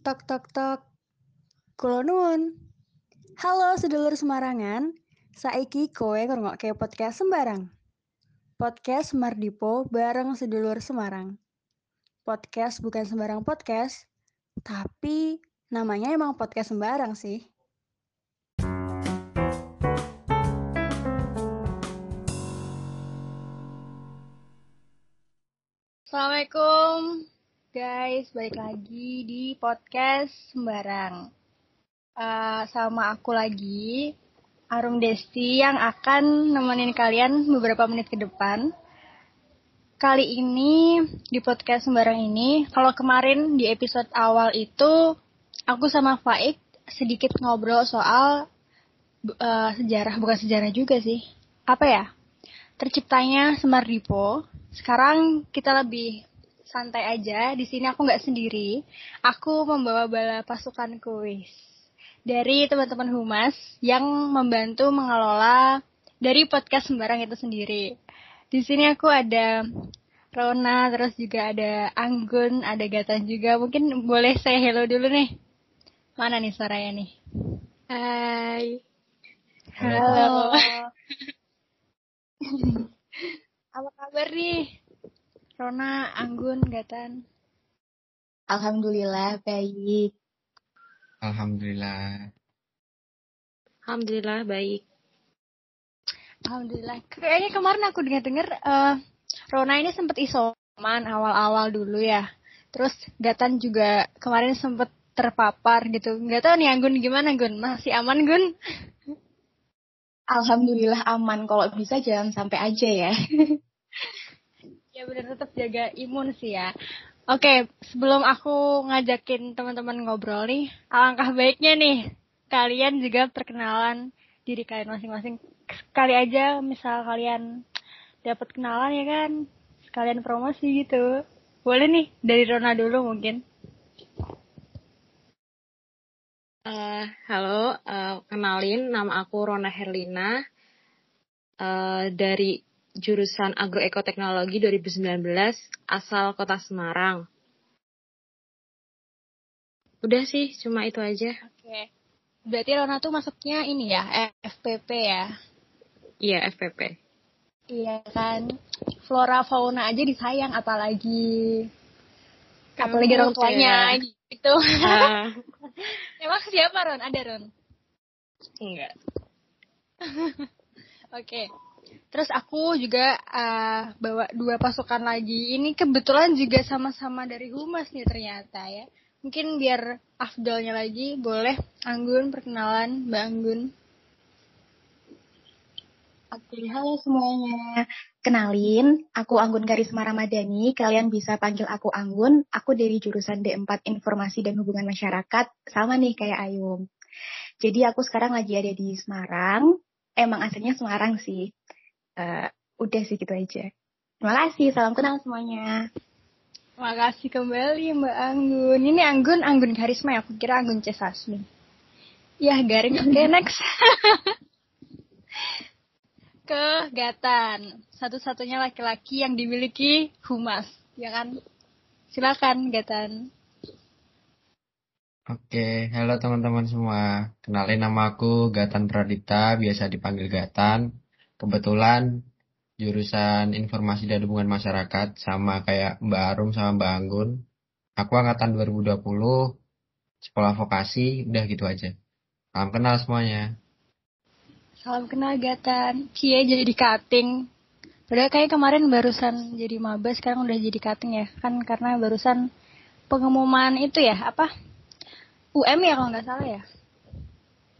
Tok tok tok. Kulo nuwun. Halo sedulur Semarangan. Saiki kowe ngrungokke podcast sembarang. Podcast Mardipo bareng sedulur Semarang. Podcast bukan sembarang podcast, tapi namanya emang podcast sembarang sih. Assalamualaikum guys, balik lagi di podcast sembarang. Uh, sama aku lagi, Arum Desti yang akan nemenin kalian beberapa menit ke depan. Kali ini di podcast sembarang ini, kalau kemarin di episode awal itu aku sama Faik sedikit ngobrol soal uh, sejarah, bukan sejarah juga sih. Apa ya? Terciptanya Semar Dipo. Sekarang kita lebih santai aja. Di sini aku nggak sendiri. Aku membawa bala pasukan kuis dari teman-teman humas yang membantu mengelola dari podcast sembarang itu sendiri. Di sini aku ada Rona, terus juga ada Anggun, ada Gatan juga. Mungkin boleh saya hello dulu nih. Mana nih suaranya nih? Hai. Halo. Halo. Apa kabar nih? Rona, Anggun, Gatan? Alhamdulillah baik. Alhamdulillah. Alhamdulillah baik. Alhamdulillah. Kayaknya kemarin aku dengar-dengar uh, Rona ini sempat isoman awal-awal dulu ya. Terus Gatan juga kemarin sempat terpapar gitu. Gak tau nih Anggun gimana Gun? Masih aman Gun? Alhamdulillah aman. Kalau bisa jangan sampai aja ya. Ya benar tetap jaga imun sih ya. Oke, sebelum aku ngajakin teman-teman ngobrol nih, alangkah baiknya nih kalian juga perkenalan diri kalian masing-masing. Kali aja misal kalian dapat kenalan ya kan, sekalian promosi gitu. Boleh nih dari Rona dulu mungkin. Uh, halo, uh, kenalin nama aku Rona Herlina uh, dari jurusan Agroekoteknologi 2019 asal Kota Semarang. Udah sih, cuma itu aja. Oke. Berarti Rona tuh masuknya ini ya, FPP ya? Iya, FPP. Iya kan. Flora fauna aja disayang apalagi apalagi orang tuanya ya. gitu. Uh. Emang siapa Ron? Ada Ron? Enggak. Oke. Okay. Terus aku juga uh, bawa dua pasukan lagi. Ini kebetulan juga sama-sama dari humas nih ternyata ya. Mungkin biar afdolnya lagi boleh Anggun perkenalan Mbak Anggun. Oke, halo semuanya. Kenalin, aku Anggun Karisma Ramadhani. Kalian bisa panggil aku Anggun. Aku dari jurusan D4 Informasi dan Hubungan Masyarakat. Sama nih kayak Ayum. Jadi aku sekarang lagi ada di Semarang. Emang aslinya Semarang sih uh, udah sih gitu aja. Terima kasih, salam kenal semuanya. Terima kasih kembali Mbak Anggun. Ini Anggun, Anggun Karisma ya, aku kira Anggun C. Sasmi. Ya, garing. Oke, okay, next. Kegatan. Satu-satunya laki-laki yang dimiliki humas, ya kan? Silakan, Gatan. Oke, halo teman-teman semua. Kenalin nama aku Gatan Pradita, biasa dipanggil Gatan kebetulan jurusan informasi dan hubungan masyarakat sama kayak Mbak Arum sama Mbak Anggun. Aku angkatan 2020, sekolah vokasi, udah gitu aja. Salam kenal semuanya. Salam kenal Gatan. Cie jadi di cutting. Padahal kayak kemarin barusan jadi maba, sekarang udah jadi cutting ya. Kan karena barusan pengumuman itu ya, apa? UM ya kalau nggak salah ya.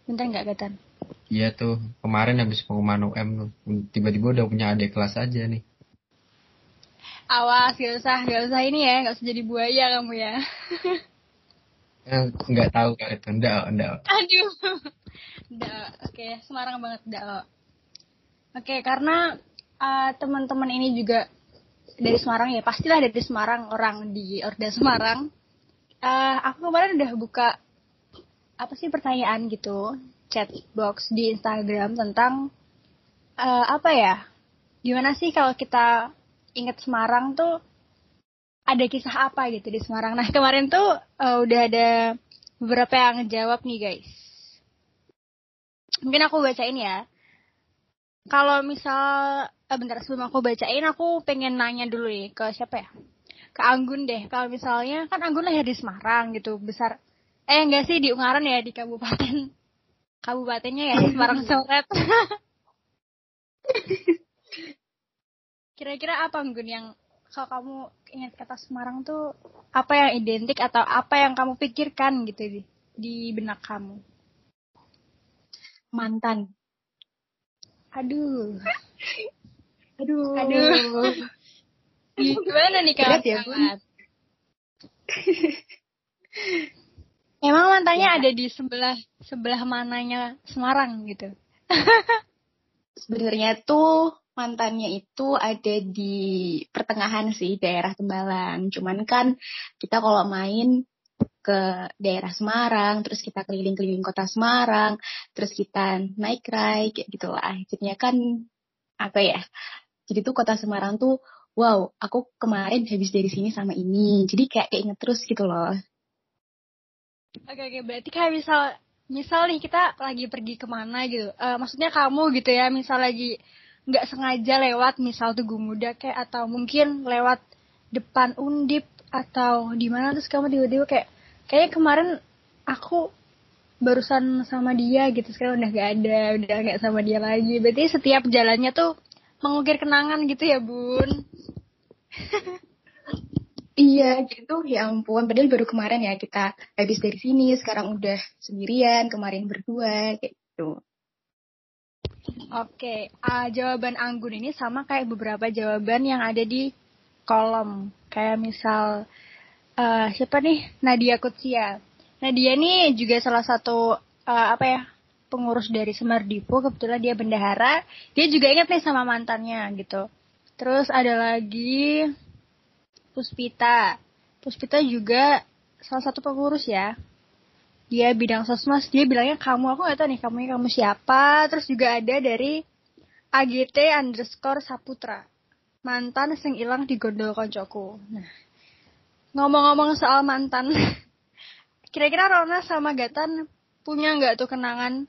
Bentar nggak Gatan? Iya tuh, kemarin habis pengumuman UM tuh, tiba-tiba udah punya adik kelas aja nih. Awas, gak usah, gak usah ini ya, gak usah jadi buaya kamu ya. eh, nggak tahu kali itu, enggak, enggak. Aduh, enggak, oke, okay, Semarang banget, enggak. Oke, okay, karena uh, teman-teman ini juga dari Semarang ya, pastilah dari Semarang, orang di Orde Semarang. Uh, aku kemarin udah buka apa sih pertanyaan gitu chat box di Instagram tentang uh, apa ya? Gimana sih kalau kita ingat Semarang tuh ada kisah apa gitu di Semarang. Nah kemarin tuh uh, udah ada beberapa yang ngejawab nih guys. Mungkin aku bacain ya. Kalau misal, eh, bentar sebelum aku bacain, aku pengen nanya dulu nih ke siapa ya? Ke Anggun deh. Kalau misalnya, kan Anggun lahir di Semarang gitu, besar. Eh enggak sih di Ungaran ya di kabupaten. Kabupatennya ya Semarang Coret. Kira-kira apa Anggun yang kalau kamu ingat kata Semarang tuh apa yang identik atau apa yang kamu pikirkan gitu di, di benak kamu? Mantan. Aduh. Aduh. Aduh. Gimana nih kak? Ya? Emang mantannya ada di sebelah sebelah mananya Semarang gitu? Sebenarnya tuh mantannya itu ada di pertengahan sih daerah Tembalang. Cuman kan kita kalau main ke daerah Semarang, terus kita keliling-keliling kota Semarang, terus kita naik rai kayak gitu lah. Jadinya kan apa ya? Jadi tuh kota Semarang tuh wow, aku kemarin habis dari sini sama ini. Jadi kayak keinget terus gitu loh. Oke oke. Berarti kayak misal misal nih kita lagi pergi ke mana gitu, uh, maksudnya kamu gitu ya, misal lagi nggak sengaja lewat misal Tugu Muda kayak atau mungkin lewat depan Undip atau di mana terus kamu tiba-tiba kayak kayak kemarin aku barusan sama dia gitu sekarang udah gak ada udah gak sama dia lagi. Berarti setiap jalannya tuh mengukir kenangan gitu ya bun Iya gitu ya ampun padahal baru kemarin ya kita habis dari sini sekarang udah sendirian kemarin berdua kayak gitu. Oke, uh, jawaban Anggun ini sama kayak beberapa jawaban yang ada di kolom. Kayak misal uh, siapa nih Nadia Kutsia. Nadia ini juga salah satu uh, apa ya pengurus dari Semardipo. Kebetulan dia bendahara. Dia juga ingat nih sama mantannya gitu. Terus ada lagi Puspita. Puspita juga salah satu pengurus ya. Dia bidang sosmas, dia bilangnya kamu, aku gak tahu nih kamu kamu siapa. Terus juga ada dari AGT underscore Saputra. Mantan sing ilang di gondol koncoku. Nah, ngomong-ngomong soal mantan, kira-kira Rona sama Gatan punya nggak tuh kenangan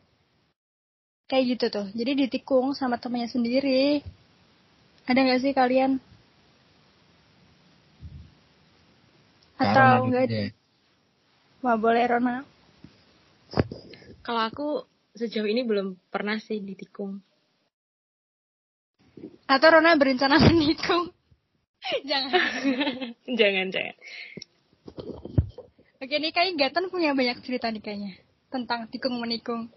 kayak gitu tuh? Jadi ditikung sama temannya sendiri. Ada nggak sih kalian? Atau enggak? Wah boleh Rona. Kalau aku sejauh ini belum pernah sih ditikung. Atau Rona berencana menikung? jangan. jangan, jangan. Oke nih kayaknya Gatan punya banyak cerita nih kayaknya. Tentang tikung menikung.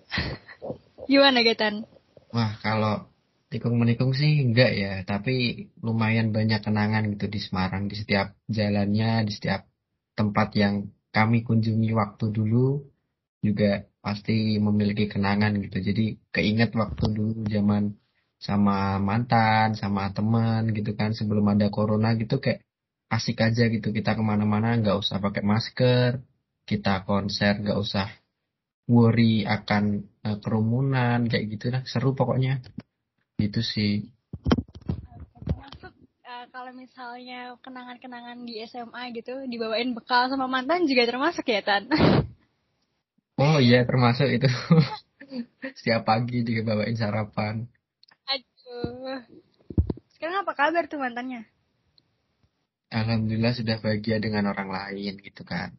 Gimana Gatan? Wah kalau tikung menikung sih enggak ya. Tapi lumayan banyak kenangan gitu di Semarang. Di setiap jalannya, di setiap tempat yang kami kunjungi waktu dulu juga pasti memiliki kenangan gitu. Jadi keinget waktu dulu zaman sama mantan, sama teman gitu kan sebelum ada corona gitu kayak asik aja gitu kita ke mana-mana nggak usah pakai masker, kita konser nggak usah worry akan uh, kerumunan kayak gitu lah seru pokoknya gitu sih. Kalau misalnya kenangan-kenangan di SMA gitu dibawain bekal sama mantan juga termasuk ya Tan? Oh iya termasuk itu. Setiap pagi dibawain sarapan. Aduh. Sekarang apa kabar tuh mantannya? Alhamdulillah sudah bahagia dengan orang lain gitu kan.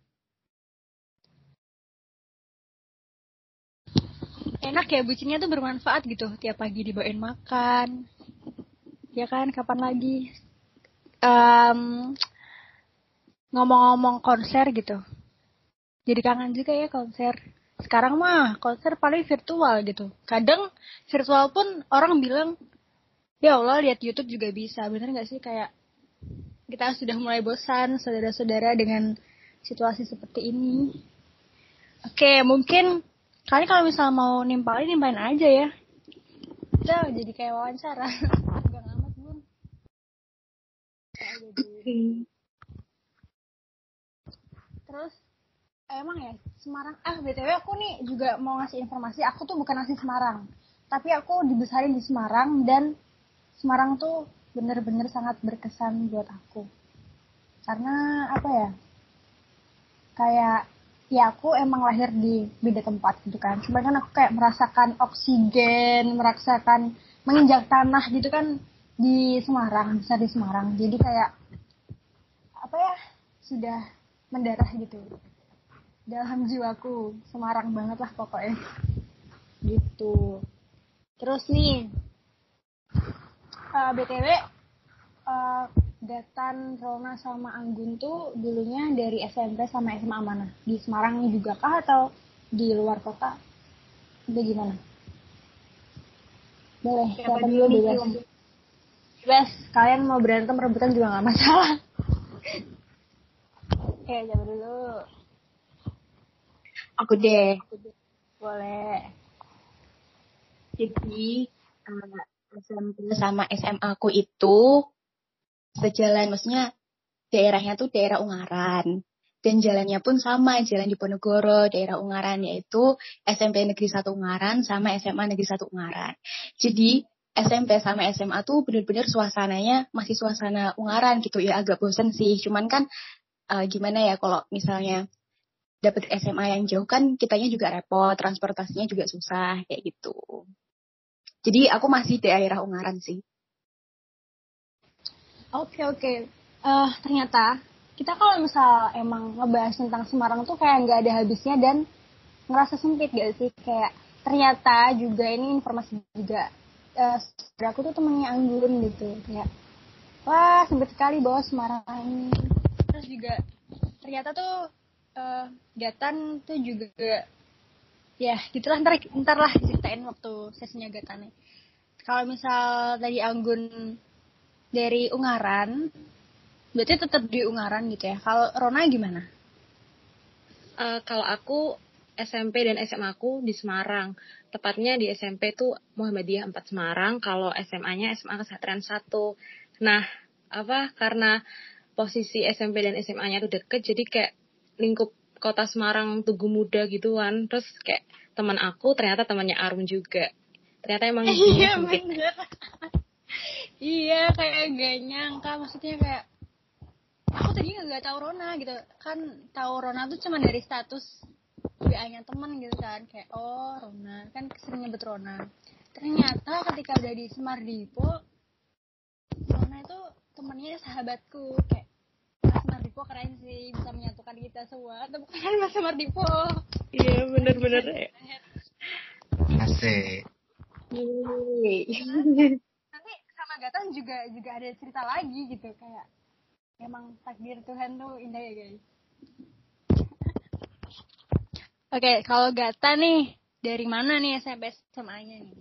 Enak ya bucinnya tuh bermanfaat gitu. Tiap pagi dibawain makan. Ya kan, kapan lagi? Um, ngomong-ngomong konser gitu jadi kangen juga ya konser. Sekarang mah konser paling virtual gitu. Kadang virtual pun orang bilang, ya Allah lihat YouTube juga bisa. Bener gak sih kayak kita sudah mulai bosan saudara-saudara dengan situasi seperti ini. Oke, mungkin kalian kalau misal mau nimpalin, nimpalin aja ya. Kita jadi kayak wawancara. Terus emang ya Semarang ah btw aku nih juga mau ngasih informasi aku tuh bukan asli Semarang. Tapi aku dibesarin di Semarang dan Semarang tuh bener-bener sangat berkesan buat aku. Karena apa ya kayak ya aku emang lahir di beda tempat gitu kan. Cuman kan aku kayak merasakan oksigen merasakan menginjak tanah gitu kan di Semarang besar di Semarang jadi kayak apa ya sudah mendarah gitu dalam jiwaku Semarang banget lah pokoknya gitu terus nih uh, btw uh, Gatan, Rona sama Anggun tuh dulunya dari SMP sama SMA mana? Di Semarang juga kah atau di luar kota? Itu gimana? Boleh, siapa, siapa dulu bebas. Bebas, kalian mau berantem rebutan juga nggak masalah. Oke, siapa dulu? Aku deh. Boleh. Jadi, uh, SMP sama SMA aku itu sejalan maksudnya daerahnya tuh daerah Ungaran dan jalannya pun sama jalan di Ponegoro daerah Ungaran yaitu SMP Negeri 1 Ungaran sama SMA Negeri 1 Ungaran jadi SMP sama SMA tuh bener-bener suasananya masih suasana Ungaran gitu ya agak bosen sih cuman kan uh, gimana ya kalau misalnya dapet SMA yang jauh kan kitanya juga repot transportasinya juga susah kayak gitu jadi aku masih di daerah Ungaran sih Oke okay, oke. Okay. Uh, ternyata kita kalau misal emang ngebahas tentang Semarang tuh kayak nggak ada habisnya dan ngerasa sempit gak sih kayak ternyata juga ini informasi juga uh, aku tuh temennya Anggun gitu kayak wah sempit sekali bawa Semarang ini terus juga ternyata tuh uh, Gatan tuh juga ya gitulah ntar ntar lah ceritain waktu sesinya Gatannya kalau misal tadi Anggun dari Ungaran, berarti tetap di Ungaran gitu ya. Kalau Rona gimana? Uh, kalau aku SMP dan SMA aku di Semarang. Tepatnya di SMP tuh Muhammadiyah 4 Semarang, kalau SMA-nya SMA Kesatrian 1. Nah, apa karena posisi SMP dan SMA-nya tuh deket, jadi kayak lingkup kota Semarang Tugu Muda gitu kan. Terus kayak teman aku ternyata temannya Arum juga. Ternyata emang iya bener iya kayak gak nyangka maksudnya kayak aku tadi nggak tahu Rona gitu kan tahu Rona tuh cuma dari status WA-nya teman gitu kan kayak oh Rona kan sering nyebut Rona. Ternyata ketika udah di Semardipo Rona itu temennya sahabatku kayak Mas Mardipo keren sih bisa menyatukan kita semua. Tapi bukan Mas Mardipo iya bener-bener ya. asik. Gatan juga juga ada cerita lagi gitu kayak emang takdir Tuhan tuh indah ya guys. Oke, okay, kalau Gata nih dari mana nih SMP SMA-nya nih?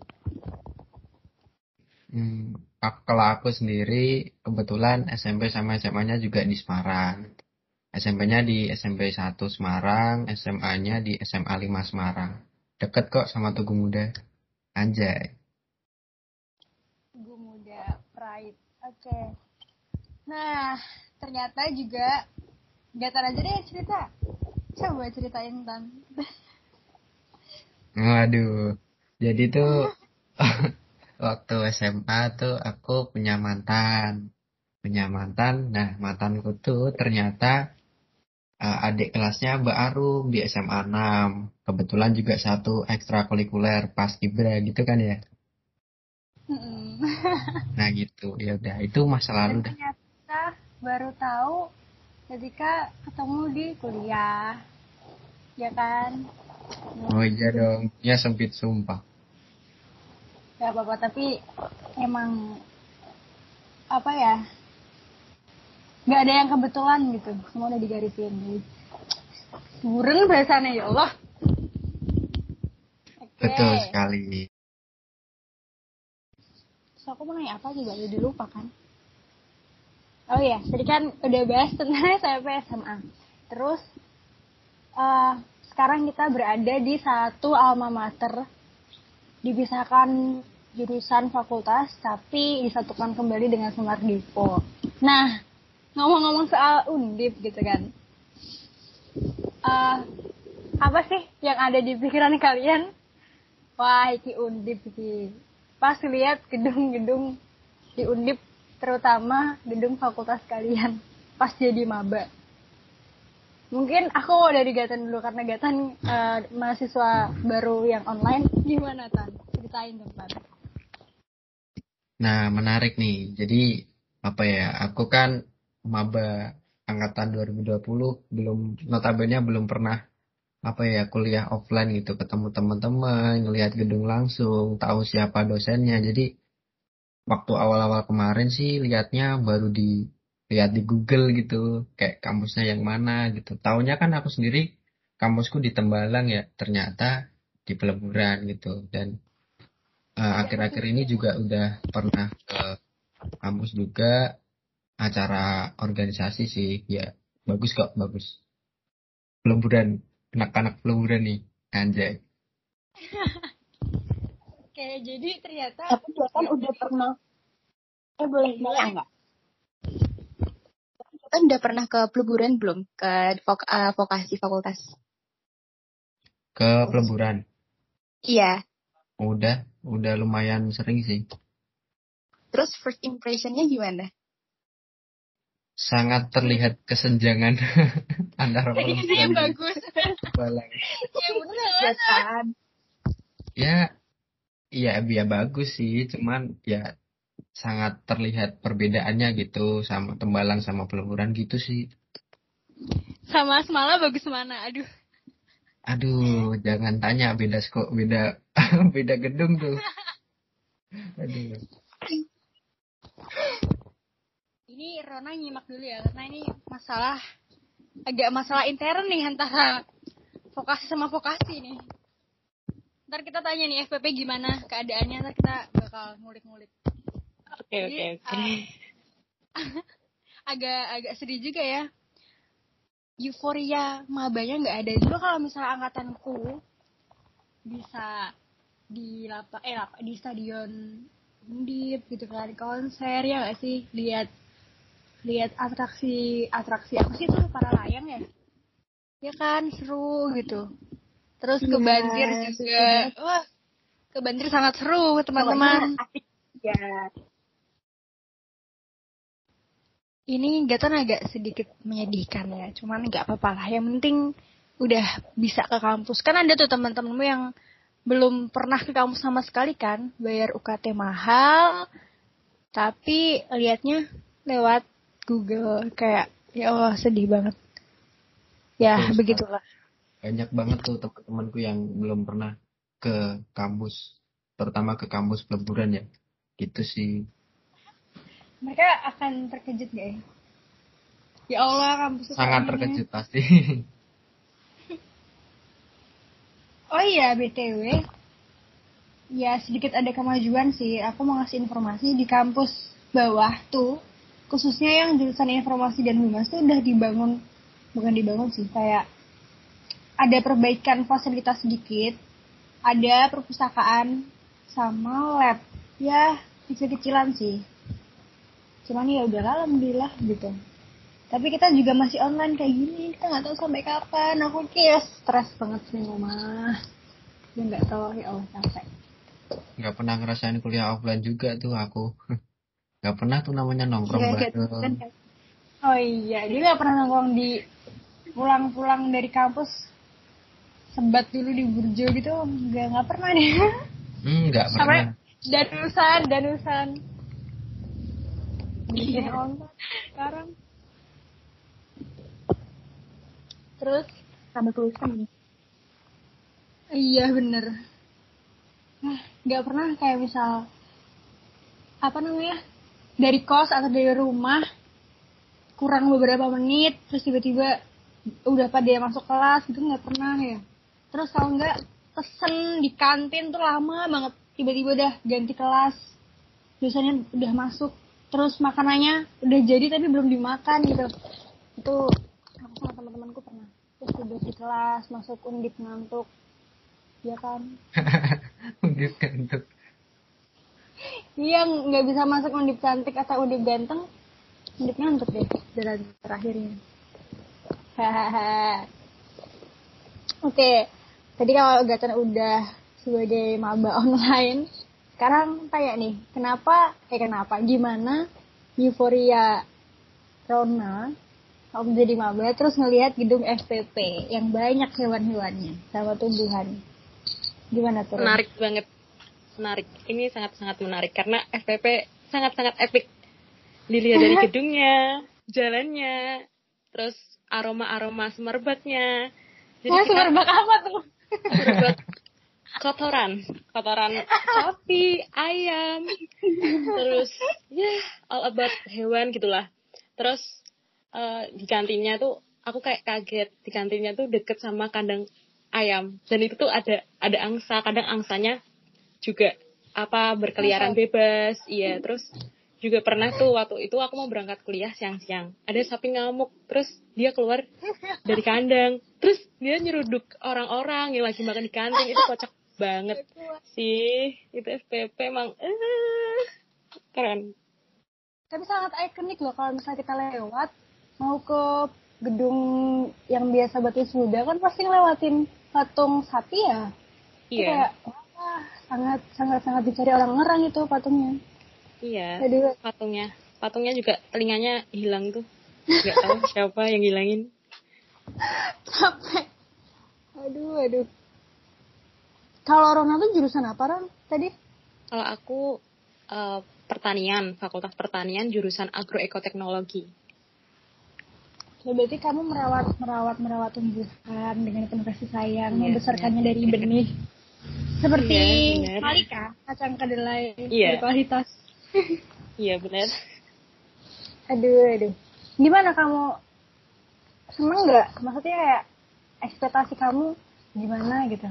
Hmm, kalau aku sendiri kebetulan SMP sama SMA-nya juga di Semarang. SMP-nya di SMP 1 Semarang, SMA-nya di SMA 5 Semarang. Deket kok sama Tugu Muda. Anjay. Oke. Okay. Nah, ternyata juga Gatar aja deh cerita. Coba ceritain tentang. Waduh. Jadi tuh waktu SMA tuh aku punya mantan. Punya mantan. Nah, mantanku tuh ternyata uh, adik kelasnya Mbak Arum di SMA 6. Kebetulan juga satu ekstrakurikuler pas Ibra gitu kan ya. nah gitu ya udah itu masa lalu dah ternyata baru tahu ketika ketemu di kuliah. Ya kan? Oh iya dong. Ya sempit sumpah. Ya bapak tapi emang apa ya nggak ada yang kebetulan gitu. Semua udah digarisin. Buren bahasanya ya Allah. Okay. betul sekali. So aku mau nanya apa juga jadi lupa kan oh iya tadi kan udah bahas tentang SMP SMA terus uh, sekarang kita berada di satu alma mater dipisahkan jurusan fakultas tapi disatukan kembali dengan Semar Dipo. Nah, ngomong-ngomong soal undip gitu kan. Uh, apa sih yang ada di pikiran kalian? Wah, iki undip iki pas lihat gedung-gedung di Undip terutama gedung fakultas kalian pas jadi maba. Mungkin aku dari Gatan dulu karena Gatan uh, mahasiswa baru yang online. Gimana Tan? Ceritain tentang. Nah, menarik nih. Jadi apa ya? Aku kan maba angkatan 2020 belum notabene belum pernah apa ya kuliah offline gitu ketemu teman-teman ngelihat gedung langsung tahu siapa dosennya jadi waktu awal-awal kemarin sih lihatnya baru di lihat di Google gitu kayak kampusnya yang mana gitu. Tahunya kan aku sendiri kampusku di Tembalang ya ternyata di Peleburan gitu. Dan uh, akhir-akhir ini juga udah pernah ke kampus juga acara organisasi sih. Ya bagus kok bagus. Peleburan anak-anak peluran nih anjay oke jadi ternyata tapi dia kan udah pernah. Eh boleh boleh. enggak kan udah pernah ke peleburan belum? Ke vok uh, vokasi fakultas? Ke peleburan? Iya. Udah udah lumayan sering sih. Terus first impressionnya gimana? Sangat terlihat kesenjangan antara perempuan dan bagus. balang. ya benar. kan. Ya, ya, ya bagus sih, cuman ya sangat terlihat perbedaannya gitu sama tembalang sama peleburan gitu sih. Sama semalam bagus mana? Aduh. Aduh, jangan tanya beda kok beda beda gedung tuh. Aduh ini Rona nyimak dulu ya karena ini masalah agak masalah intern nih antara vokasi sama vokasi nih. Ntar kita tanya nih FPP gimana keadaannya, ntar kita bakal ngulik-ngulik. Oke oke oke. Agak agak sedih juga ya. Euforia mabanya nggak ada. Dulu kalau misalnya angkatanku bisa di lapa eh lapa, di stadion Undip gitu kan konser ya gak sih lihat lihat atraksi atraksi apa sih itu para layang ya ya kan seru gitu terus ke banjir ya, juga. wah ke banjir sangat seru teman-teman. Ya ini Gaton agak sedikit menyedihkan ya cuman nggak apa-apa lah. Yang penting udah bisa ke kampus. Kan ada tuh teman-temanmu yang belum pernah ke kampus sama sekali kan? Bayar UKT mahal tapi liatnya lewat Google. Kayak ya Allah sedih banget. Ya Terus, begitulah banyak banget tuh teman-temanku yang belum pernah ke kampus terutama ke kampus peleburan ya. Gitu sih. Mereka akan terkejut gak ya? Ya Allah kampus sangat terkejut pasti. Oh iya btw ya sedikit ada kemajuan sih. Aku mau ngasih informasi di kampus bawah tuh khususnya yang jurusan informasi dan humas itu udah dibangun bukan dibangun sih kayak ada perbaikan fasilitas sedikit ada perpustakaan sama lab. Ya kecil-kecilan sih. Cuman ya udahlah alhamdulillah gitu. Tapi kita juga masih online kayak gini kita nggak tahu sampai kapan. Aku kayak stres banget sih rumah ya nggak tahu ya Allah capek. Nggak pernah ngerasain kuliah offline juga tuh aku. Gak pernah tuh namanya nongkrong bareng. Kan. Oh iya, dia gak pernah nongkrong di pulang-pulang dari kampus sebat dulu di Burjo gitu gak nggak pernah nih. Hmm nggak pernah. Sampai danusan danusan. Iya. Sekarang. Terus? Sama tulisan nih. Iya bener. Nah nggak pernah kayak misal apa namanya dari kos atau dari rumah kurang beberapa menit terus tiba-tiba udah pada masuk kelas gitu nggak pernah ya terus kalau nggak pesen di kantin tuh lama banget. Tiba-tiba udah ganti kelas. Biasanya udah masuk. Terus makanannya udah jadi tapi belum dimakan gitu. Itu aku sama teman-temanku pernah. Terus tiba di kelas masuk undip ngantuk. Ya kan? Undip ngantuk. Iya, nggak bisa masuk undip cantik atau undip ganteng. Undip ngantuk deh. Jalan terakhirnya. Hahaha. Oke, tadi kalau Gatan udah sebagai maba online, sekarang tanya nih, kenapa, eh kenapa, gimana euforia Rona waktu jadi maba terus ngelihat gedung FPP yang banyak hewan-hewannya sama tumbuhan. Gimana tuh? Menarik banget. Menarik. Ini sangat-sangat menarik karena FPP sangat-sangat epic. Dilihat dari gedungnya, jalannya, terus aroma-aroma semerbaknya. Jadi Wah, semerbak apa tuh? Kotoran, kotoran sapi, ayam, terus ya yeah, all about hewan gitulah. Terus uh, di kantinnya tuh aku kayak kaget. Di kantinnya tuh deket sama kandang ayam. Dan itu tuh ada ada angsa. Kadang angsanya juga apa berkeliaran bebas. Iya terus juga pernah tuh waktu itu aku mau berangkat kuliah siang-siang. Ada sapi ngamuk terus dia keluar dari kandang. Terus dia nyeruduk orang-orang yang lagi makan di kantin itu kocak banget sih. Itu FPP emang uh, keren. Tapi sangat ikonik loh kalau misalnya kita lewat mau ke gedung yang biasa batu muda kan pasti ngelewatin patung sapi ya. Iya. kayak wah sangat sangat sangat dicari orang-orang itu patungnya Iya. Aduh. Patungnya. Patungnya juga telinganya hilang tuh. Gak tahu siapa yang hilangin. Capek. Aduh, aduh. Kalau Rona tuh jurusan apa, Ron? Tadi? Kalau aku uh, pertanian, Fakultas Pertanian, jurusan agroekoteknologi. Ya, berarti kamu merawat merawat merawat tumbuhan dengan penuh kasih sayang, yes, membesarkannya yes. dari benih. Seperti yes, Malika, kacang kedelai yeah. berkualitas. Iya benar aduh aduh. Gimana kamu? Seneng nggak? Maksudnya kayak ekspektasi kamu gimana gitu?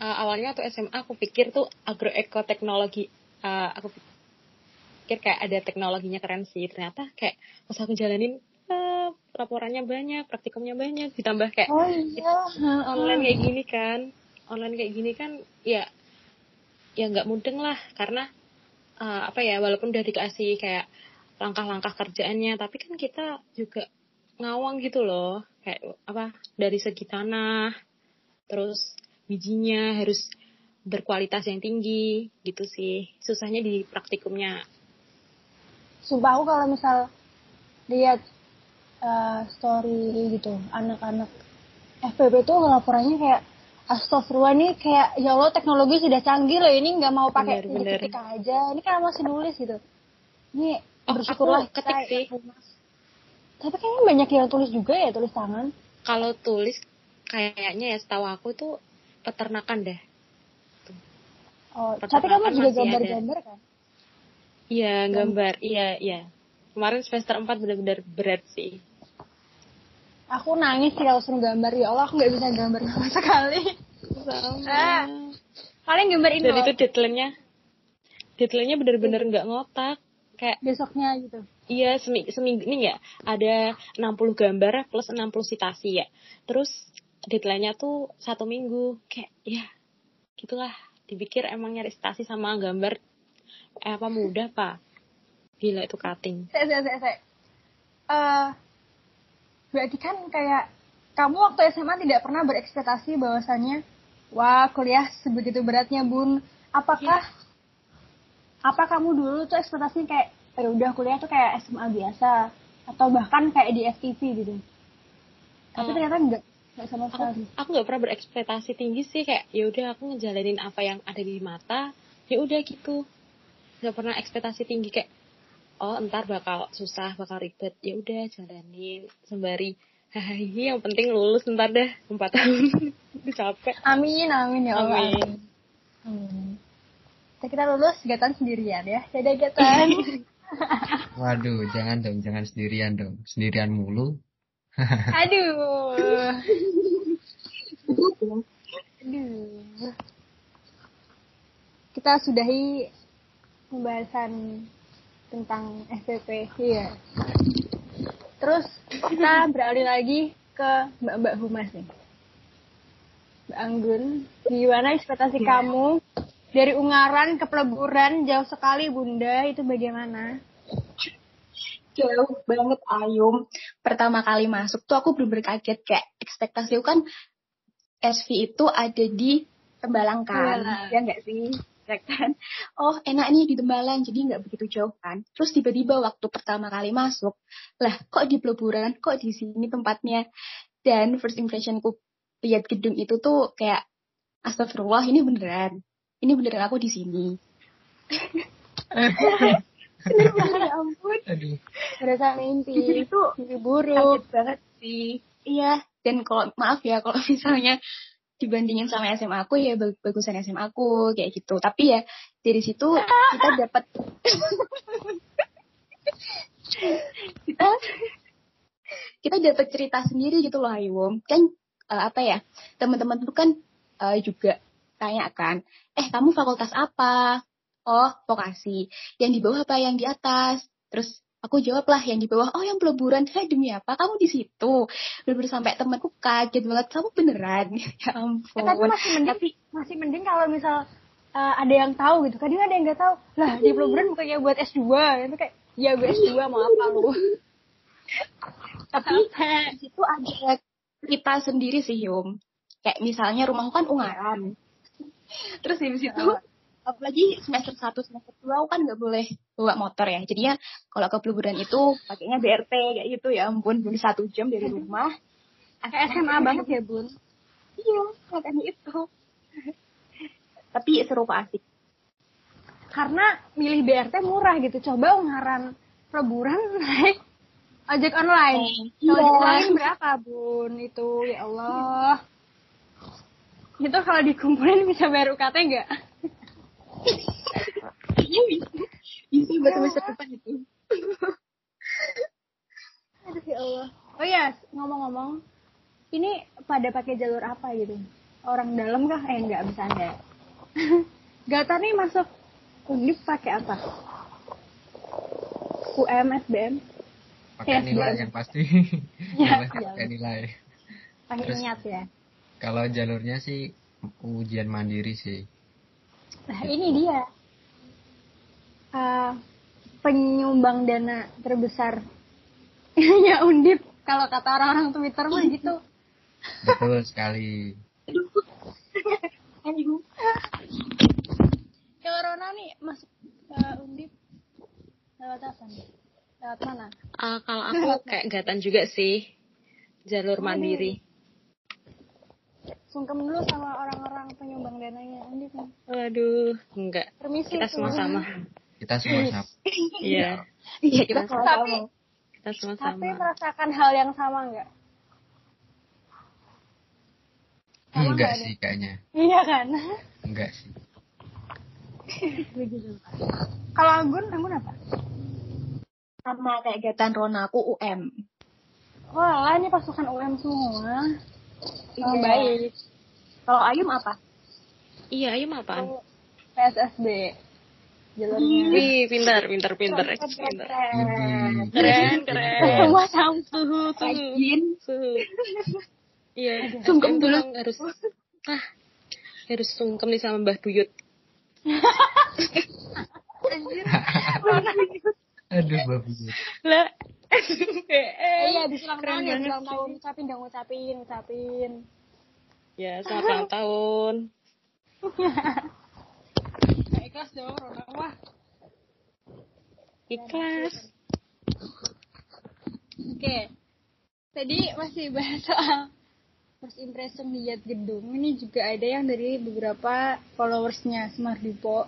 Uh, awalnya tuh SMA aku pikir tuh agroekoteknologi uh, aku pikir kayak ada teknologinya keren sih. Ternyata kayak pas aku jalanin uh, laporannya banyak praktikumnya banyak. Ditambah kayak oh, iya. online kayak gini kan. Online kayak gini kan ya ya nggak mudeng lah. Karena uh, apa ya walaupun udah dikasih kayak langkah-langkah kerjaannya tapi kan kita juga ngawang gitu loh. Kayak apa dari segi tanah terus bijinya harus berkualitas yang tinggi gitu sih. Susahnya di praktikumnya. Sumpah aku kalau misal lihat uh, story gitu anak-anak FPP tuh laporannya kayak Astagfirullah nih kayak ya Allah teknologi sudah canggih loh ini nggak mau pakai ketik aja. Ini kan masih nulis gitu. Ini oh, bersyukurlah ketik sih. tapi kayaknya banyak yang tulis juga ya tulis tangan. Kalau tulis kayaknya ya setahu aku tuh peternakan deh. Oh peternakan tapi kamu juga gambar-gambar kan? Iya gambar. Iya iya. Kemarin semester 4 benar-benar berat sih aku nangis sih kalau suruh gambar. Ya Allah aku nggak bisa gambar sama sekali. Sama ah, paling gambar ini dan itu deadline-nya deadline-nya bener-bener nggak ngotak. Kayak besoknya gitu. iya seminggu seminggu ini ya ada 60 gambar plus 60 citasi ya. Terus deadline-nya tuh satu minggu. Kayak ya gitulah. Dipikir emang nyari citasi sama gambar. Eh, apa mudah pak? Gila itu cutting. Saya saya saya, saya. Uh, berarti kan kayak kamu waktu SMA tidak pernah berekspektasi bahwasannya wah kuliah sebegitu beratnya bun. Apakah ya. apa kamu dulu tuh ekspektasi kayak ya udah kuliah tuh kayak SMA biasa atau bahkan kayak di FTV gitu? Tapi uh, ternyata enggak enggak sama sekali. aku, aku nggak pernah berekspektasi tinggi sih kayak ya udah aku ngejalanin apa yang ada di mata. Ya udah gitu. Nggak pernah ekspektasi tinggi kayak oh entar bakal susah bakal ribet. Ya udah jalanin sembari. Hahaha yang penting lulus ntar deh empat tahun. Capek. Amin amin ya Allah. Amin, amin. kita lulus gatan sendirian ya. Jadi gatan. Waduh jangan dong jangan sendirian dong. Sendirian mulu. Aduh. Aduh. Kita sudahi pembahasan tentang FPP iya. Terus kita beralih lagi ke mbak-mbak humas nih. Mbak Anggun gimana ekspektasi ya. kamu? Dari Ungaran ke Peleburan jauh sekali bunda. Itu bagaimana? Jauh banget Ayum pertama kali masuk tuh aku bener-bener kaget. Kayak ekspektasi kan SV itu ada di Pembalangkan. Ya enggak sih ya kan oh enak nih di Tembalang jadi nggak begitu jauh kan. Terus tiba-tiba waktu pertama kali masuk lah kok di peleburan kok di sini tempatnya? Dan first impressionku lihat gedung itu tuh kayak astagfirullah ini beneran. Ini beneran aku di sini. Bener banget ya ampun. Aduh. Berasa mimpi. di sini tuh Mimpi buruk. kaget banget sih. Iya. Dan kalau maaf ya kalau misalnya dibandingin sama SMA aku ya bag- bagusan SMA aku kayak gitu. Tapi ya dari situ kita dapat kita kita dapat cerita sendiri gitu loh Ayu kan eh, apa ya teman-teman tuh kan eh, juga tanya kan eh kamu fakultas apa? Oh vokasi. Yang di bawah apa yang di atas? Terus aku jawab lah yang di bawah oh yang peleburan. Saya demi apa? Kamu di situ. Bener sampai temanku kaget banget. Kamu beneran? Ya ampun. Eh, tapi masih mending, Tapi masih mending kalau misal eh, ada yang tahu gitu. Kadang ada yang nggak tahu. Lah di peleburan bukannya buat S2. Itu kayak, ya gue S2 mau apa lu? tapi di situ ada cerita sendiri sih Yum. Kayak misalnya rumahku kan Ungaran. Terus di situ apalagi semester 1 semester 2 aku kan nggak boleh bawa motor ya jadinya kalau ke peleburan itu pakainya BRT kayak gitu ya ampun beli satu jam dari rumah Kayak SMA banget ya bun. iya makanya itu tapi seru kok asik Karena milih BRT murah gitu. Coba ungaran peleburan naik ojek online. Iya. Kalau ojek online berapa bun itu? Ya Allah. Itu kalau dikumpulin bisa bayar UKT nggak? Iya bisa bisa buat semester depan itu Aduh ya Allah. Oh ya, ngomong-ngomong, ini pada pakai jalur apa gitu? Orang dalam kah? Eh nggak bisa anda. Gata nih masuk undip pakai apa? UM, SBM, Pakai Iya, nilai yang pasti. Iya, Nilai, pakai nilai. pakai ingat ya. Kalau jalurnya sih ujian mandiri sih. Nah ini dia Eh, penyumbang dana terbesar ya undip kalau kata orang-orang Twitter mah gitu. Betul sekali. aduh Kalau Rona nih masuk eh, undip lewat apa nih? Lewat mana? Eh, kalau aku kayak gatan juga sih jalur mandiri. Sungkem dulu sama orang-orang penyumbang dananya nih. Waduh, enggak. Permisi. Kita semua semua. sama. Kita semua sama. Iya, iya kita Tapi- sama kita semua Tapi sama. merasakan hal yang sama nggak? Sama Enggak nggak ada? sih kayaknya. Iya kan? Enggak sih. Kalau Anggun, Anggun apa? sama kayak Gatan Rona aku UM Wah, lah ini pasukan UM semua. Oh, Iya. baik. kalau Ayum apa Iya, apaan? Oh, PSSB. Jalurnya. Wih, pintar, pintar, pintar, pintar. keren Keren, keren. Semua sama. Suhu, suhu, rajin. Iya, Sungkem dulu. harus ah harus sungkem nih sama Mbah Buyut. Aduh babi. Lah, Iya, di ulang tahun ya, ulang tahun. Ucapin dong, ucapin, ucapin. ya selamat ulang tahun. Nah, ikhlas dong, Rona. Wah, Ikhlas. oke. Tadi masih bahas soal first impression lihat gedung. Ini juga ada yang dari beberapa followersnya Smart Dipo.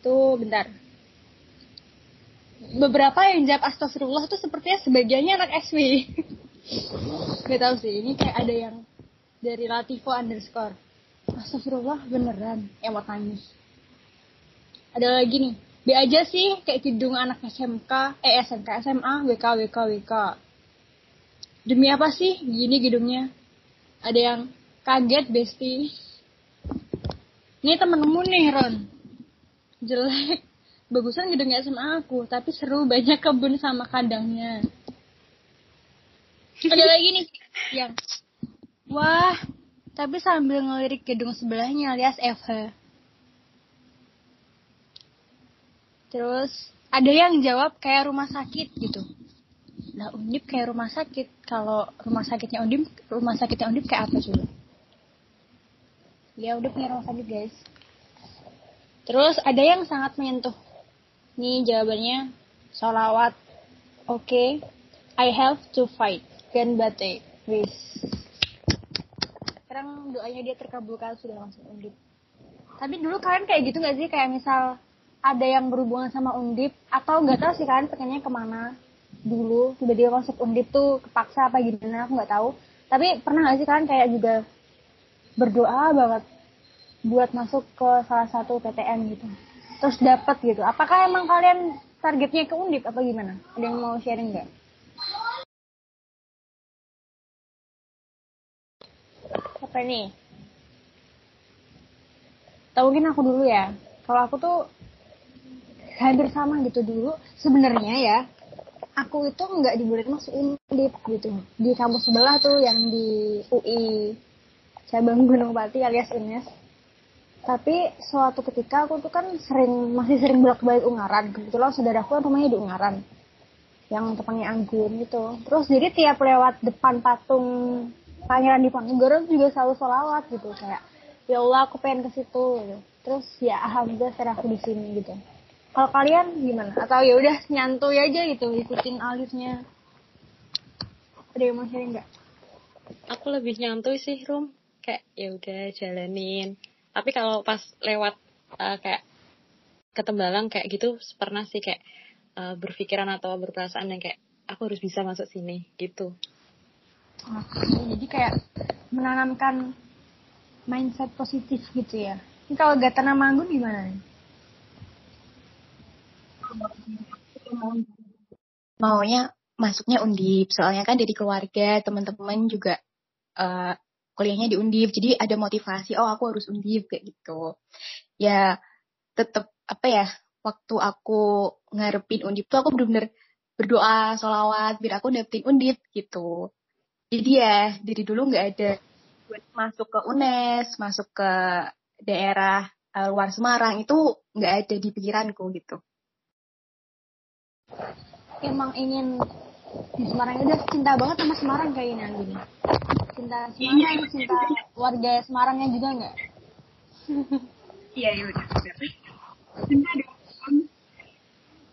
Tuh, bentar. Beberapa yang jawab astagfirullah tuh sepertinya sebagiannya anak SW. Gak tau sih, ini kayak ada yang dari Latifo underscore. Astagfirullah beneran, yang mau tangis. Ada lagi nih, B aja sih kayak gedung anak SMK, eh SMK, SMA, WK, WK, WK. Demi apa sih gini gedungnya? Ada yang kaget besti. Ini temenmu nih Ron. Jelek. Bagusan gedung SMA aku, tapi seru banyak kebun sama kandangnya. Ada lagi nih yang wah, tapi sambil ngelirik gedung sebelahnya alias FH. Terus ada yang jawab kayak rumah sakit gitu. Lah Undip kayak rumah sakit. Kalau rumah sakitnya Undip, rumah sakitnya Undip kayak apa coba? Ya udah punya rumah sakit guys. Terus ada yang sangat menyentuh. Nih jawabannya solawat. Oke. Okay. I have to fight. Gan bate. Wis. Sekarang doanya dia terkabulkan sudah langsung undip. Tapi dulu kalian kayak gitu gak sih? Kayak misal ada yang berhubungan sama undip atau nggak tahu sih kalian pengennya ke mana dulu tiba-tiba masuk undip tuh kepaksa apa gimana aku nggak tahu tapi pernah gak sih kalian kayak juga berdoa banget buat masuk ke salah satu PTN gitu terus dapat gitu. Apakah emang kalian targetnya ke undip apa gimana? Ada yang mau sharing nggak? Apa nih? Atau mungkin aku dulu ya. Kalau aku tuh hampir sama gitu dulu. Sebenarnya ya aku itu nggak dibolehin masuk undip gitu. Di kampus sebelah tuh yang di UI cabang Gunung Pati alias UNES tapi suatu ketika aku tuh kan sering masih sering bolak balik Ungaran kebetulan saudaraku kan rumahnya di Ungaran yang tempatnya Anggun gitu terus jadi tiap lewat depan patung Pangeran Diponegoro juga selalu sholawat gitu kayak ya Allah aku pengen ke situ gitu. terus ya alhamdulillah sekarang aku di sini gitu kalau kalian gimana? Atau ya udah nyantuy aja gitu ikutin alirnya? Ada yang mau sharing nggak? Aku lebih nyantuy sih, Rum. Kayak ya udah jalanin. Tapi kalau pas lewat uh, kayak ketembalang kayak gitu pernah sih kayak uh, berpikiran atau berperasaan yang kayak aku harus bisa masuk sini gitu. Oke, jadi kayak menanamkan mindset positif gitu ya. Ini kalau gak tanam manggung gimana nih? maunya masuknya undip soalnya kan dari keluarga teman-teman juga uh, kuliahnya di undip. Jadi ada motivasi oh aku harus undip kayak gitu. Ya tetap apa ya waktu aku ngarepin undip tuh aku bener-bener berdoa solawat biar aku dapetin undip gitu. Jadi ya dari dulu nggak ada masuk ke UNES masuk ke daerah uh, luar Semarang itu nggak ada di pikiranku gitu. Emang ingin di Semarang udah cinta banget sama Semarang kayaknya gini cinta Semarang iya, cinta warga Semarangnya juga nggak iya iya udah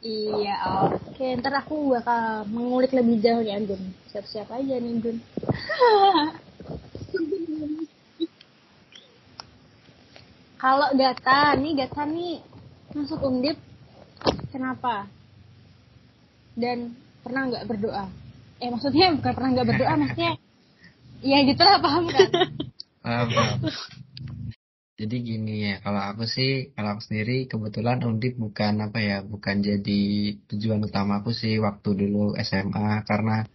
Iya, oke. Okay. Ntar aku bakal mengulik lebih jauh nih, Anggun. Siap-siap aja nih, Anggun. Kalau Gata, nih Gata nih masuk undip, kenapa? dan pernah nggak berdoa? Eh maksudnya bukan pernah nggak berdoa maksudnya ya gitulah paham kan? Paham, paham. jadi gini ya kalau aku sih kalau aku sendiri kebetulan undip bukan apa ya bukan jadi tujuan utama aku sih waktu dulu SMA karena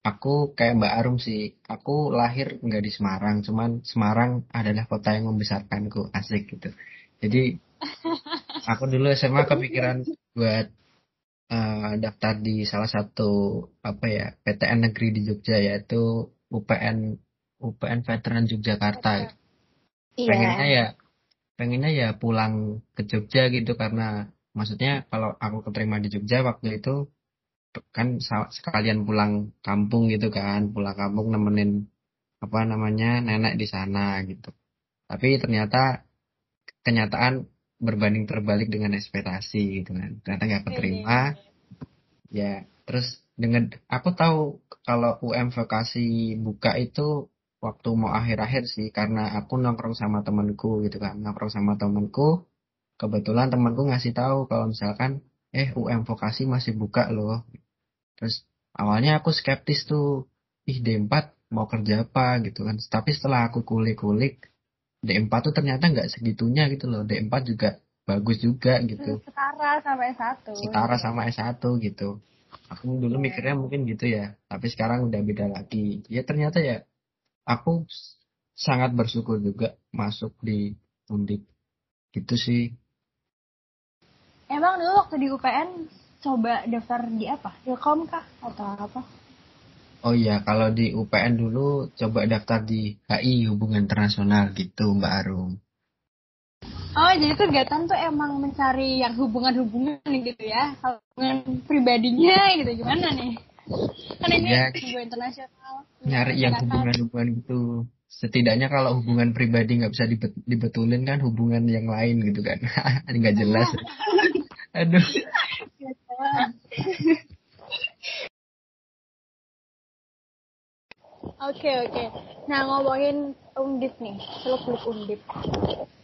aku kayak Mbak Arum sih aku lahir nggak di Semarang cuman Semarang adalah kota yang membesarkanku asik gitu. Jadi aku dulu SMA kepikiran buat uh, daftar di salah satu apa ya PTN negeri di Jogja yaitu UPN UPN Veteran Yogyakarta. Iya. Pengennya ya pengennya ya pulang ke Jogja gitu karena maksudnya kalau aku keterima di Jogja waktu itu kan sekalian pulang kampung gitu kan pulang kampung nemenin apa namanya nenek di sana gitu tapi ternyata kenyataan berbanding terbalik dengan ekspektasi gitu kan. Ternyata nggak keterima. Ya terus dengan aku tahu kalau UM vokasi buka itu waktu mau akhir-akhir sih karena aku nongkrong sama temanku gitu kan. Nongkrong sama temanku kebetulan temanku ngasih tahu kalau misalkan eh UM vokasi masih buka loh. Terus awalnya aku skeptis tuh ih D4 mau kerja apa? gitu kan. Tapi setelah aku kulik-kulik D4 tuh ternyata nggak segitunya gitu loh. D4 juga bagus juga gitu. Setara sama S1. Setara sama S1 gitu. Aku dulu yeah. mikirnya mungkin gitu ya, tapi sekarang udah beda lagi. Ya ternyata ya aku sangat bersyukur juga masuk di Undip. Gitu sih. Emang dulu waktu di UPN coba daftar di apa? Ilkom kah atau apa? Oh iya, kalau di UPN dulu coba daftar di HI Hubungan Internasional gitu Mbak Arum. Oh, jadi tuh Gatan tuh emang mencari yang hubungan-hubungan gitu ya, hubungan pribadinya gitu gimana nih? Kan ini ya, hubungan internasional. Nyari yang hubungan-hubungan gitu. setidaknya kalau hubungan pribadi nggak bisa dibet dibetulin kan hubungan yang lain gitu kan nggak jelas aduh Oke oke. Nah ngomongin undip nih, seluk beluk undip.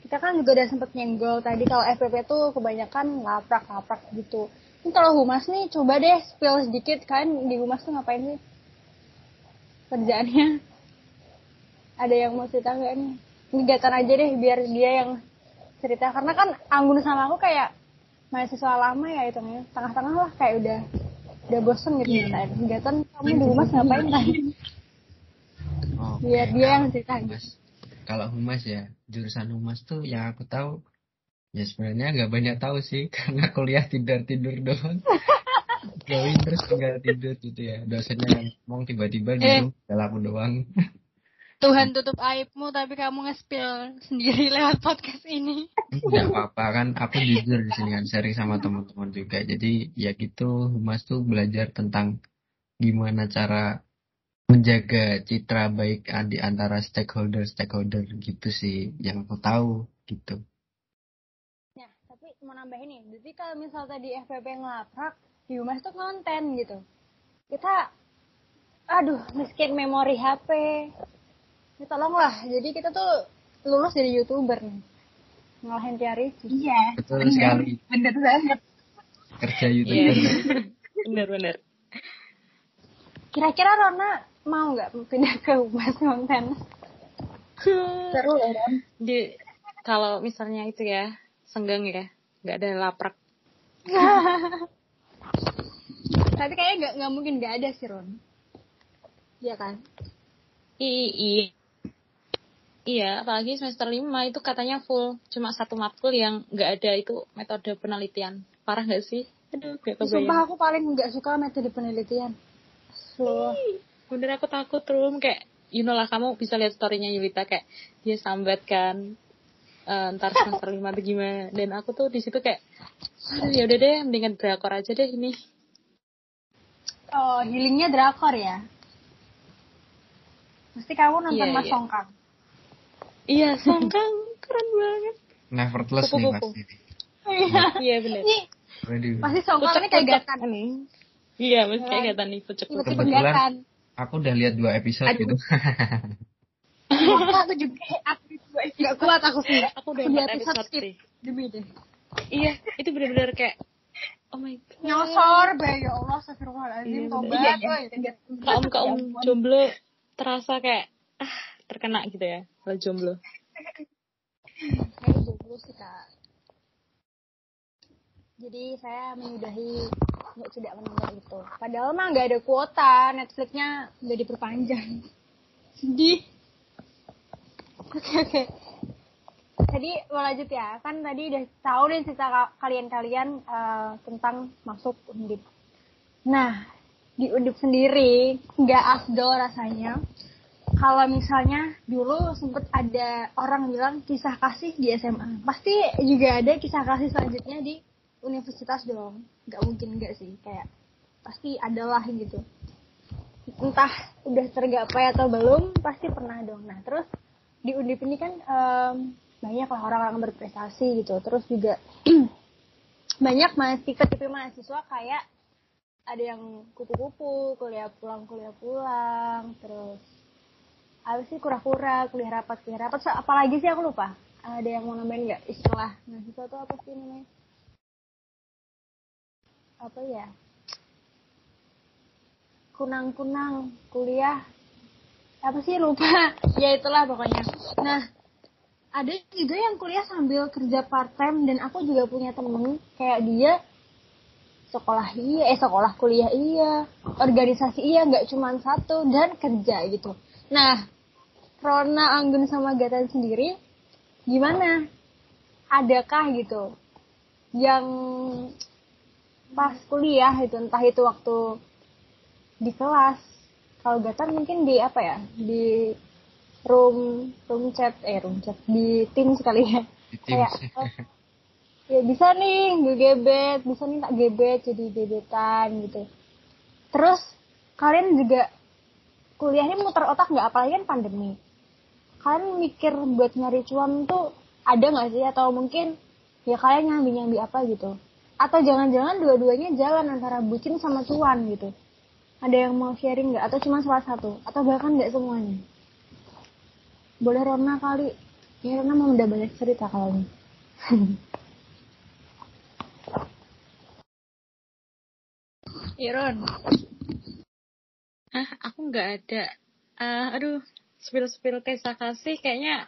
Kita kan juga udah sempet nyenggol tadi kalau FPP tuh kebanyakan laprak-laprak gitu. Ini kalau humas nih coba deh spill sedikit kan di humas tuh ngapain sih kerjaannya? Ada yang mau cerita nggak nih? Kegiatan aja deh biar dia yang cerita karena kan Anggun sama aku kayak mahasiswa lama ya itu nih tengah-tengah lah kayak udah udah bosen gitu yeah. ceritain kegiatan kamu di humas ngapain kan? oh, biar dia yang cerita humas. kalau humas ya jurusan humas tuh yang aku tahu ya sebenarnya nggak banyak tahu sih karena kuliah tidur tidur doang join terus tinggal tidur gitu ya dosennya ngomong tiba-tiba Eh. dalam doang Tuhan tutup aibmu tapi kamu nge-spill sendiri lewat podcast ini. nggak apa-apa kan aku jujur di sini kan sharing sama teman-teman juga jadi ya gitu humas tuh belajar tentang gimana cara menjaga citra baik di antara stakeholder stakeholder gitu sih yang aku tahu gitu Nah, tapi mau nambahin nih, jadi kalau misal tadi FPP ngelaprak, di humas tuh konten gitu. Kita, aduh, miskin memori HP. Ya tolonglah, jadi kita tuh lulus jadi youtuber nih. Ngalahin Tiari. Iya. betul bener. sekali Bener banget. kerja Iya. youtuber Bener-bener. Kira-kira Rona mau nggak pindah ke humas konten? Seru loh, Ron. Di kalau misalnya itu ya senggang ya, nggak ada laprak. tapi kayaknya nggak nggak mungkin nggak ada sih Ron. Iya kan? I- Iya. Iya, apalagi semester 5 itu katanya full. Cuma satu matkul yang nggak ada itu metode penelitian. Parah nggak sih? Aduh, gak Sumpah aku paling nggak suka metode penelitian. So, Bener aku takut rum kayak, you know lah kamu bisa lihat storynya Yulita kayak dia sambat kan. eh, ntar semester 5 tuh gimana. Dan aku tuh di situ kayak, ya udah deh, mendingan drakor aja deh ini. oh healingnya drakor ya? Pasti kamu nonton Iya, Mas iya. Songkang. Iya, songkang keren banget. neverthless nih pasti Iya. Iya Waduh. pasti Songkang ini kayak gatan. nih. Iya, mesti kayak gatan nih, pucuk Kebetulan-. Aku udah lihat dua episode Aduh. gitu aku juga aku juga nggak kuat aku sih. Aku udah empat episode episode skip. sih. Demi deh. Iya, itu bener-bener kayak, oh my god. Nyosor be ya Allah astagfirullahaladzim Iya, tobat. Iya, iya. kaum kaum jomblo terasa kayak ah terkena gitu ya kalau jomblo Saya jomblo sih kak. Jadi saya menyudahi nggak tidak menunda itu. Padahal mah nggak ada kuota, Netflixnya udah diperpanjang. Sedih. Oke oke. Tadi mau lanjut ya, kan tadi udah tahu nih cerita ka- kalian-kalian eh, tentang masuk undip. Nah, di undip sendiri nggak afdol rasanya kalau misalnya dulu sempet ada orang bilang kisah kasih di SMA, pasti juga ada kisah kasih selanjutnya di universitas dong. Nggak mungkin enggak sih, kayak pasti adalah gitu. Entah udah tergapai atau belum, pasti pernah dong. Nah terus di undip ini kan em, banyak lah orang-orang berprestasi gitu. Terus juga banyak mahasiswa tipe mahasiswa kayak ada yang kupu-kupu, kuliah pulang, kuliah pulang, terus apa sih kura-kura, kuliah rapat, kuliah rapat, So, apalagi sih aku lupa. Ada yang mau nambahin nggak istilah mahasiswa itu apa sih namanya? Apa ya? Kunang-kunang, kuliah, apa sih lupa? ya itulah pokoknya. Nah, ada juga yang kuliah sambil kerja part time dan aku juga punya temen kayak dia sekolah iya, eh sekolah kuliah iya, organisasi iya, nggak cuma satu dan kerja gitu. Nah, Rona, Anggun sama Gatan sendiri gimana? Adakah gitu yang pas kuliah itu entah itu waktu di kelas. Kalau Gatan mungkin di apa ya? Di room room chat eh room chat. Di tim sekali ya. Di kayak oh, ya bisa nih gue gebet bisa nih tak gebet jadi gebetan gitu. Terus kalian juga kuliahnya muter otak nggak? Apalagi kan pandemi. Kalian mikir buat nyari cuan tuh ada nggak sih? Atau mungkin ya kalian nyambi nyambi apa gitu atau jangan-jangan dua-duanya jalan antara bucin sama cuan gitu. Ada yang mau sharing nggak? Atau cuma salah satu? Atau bahkan nggak semuanya? Boleh Rona kali. Ya Rona mau udah banyak cerita kalau ini. Iron ah aku nggak ada. Uh, aduh spill spill kisah kasih kayaknya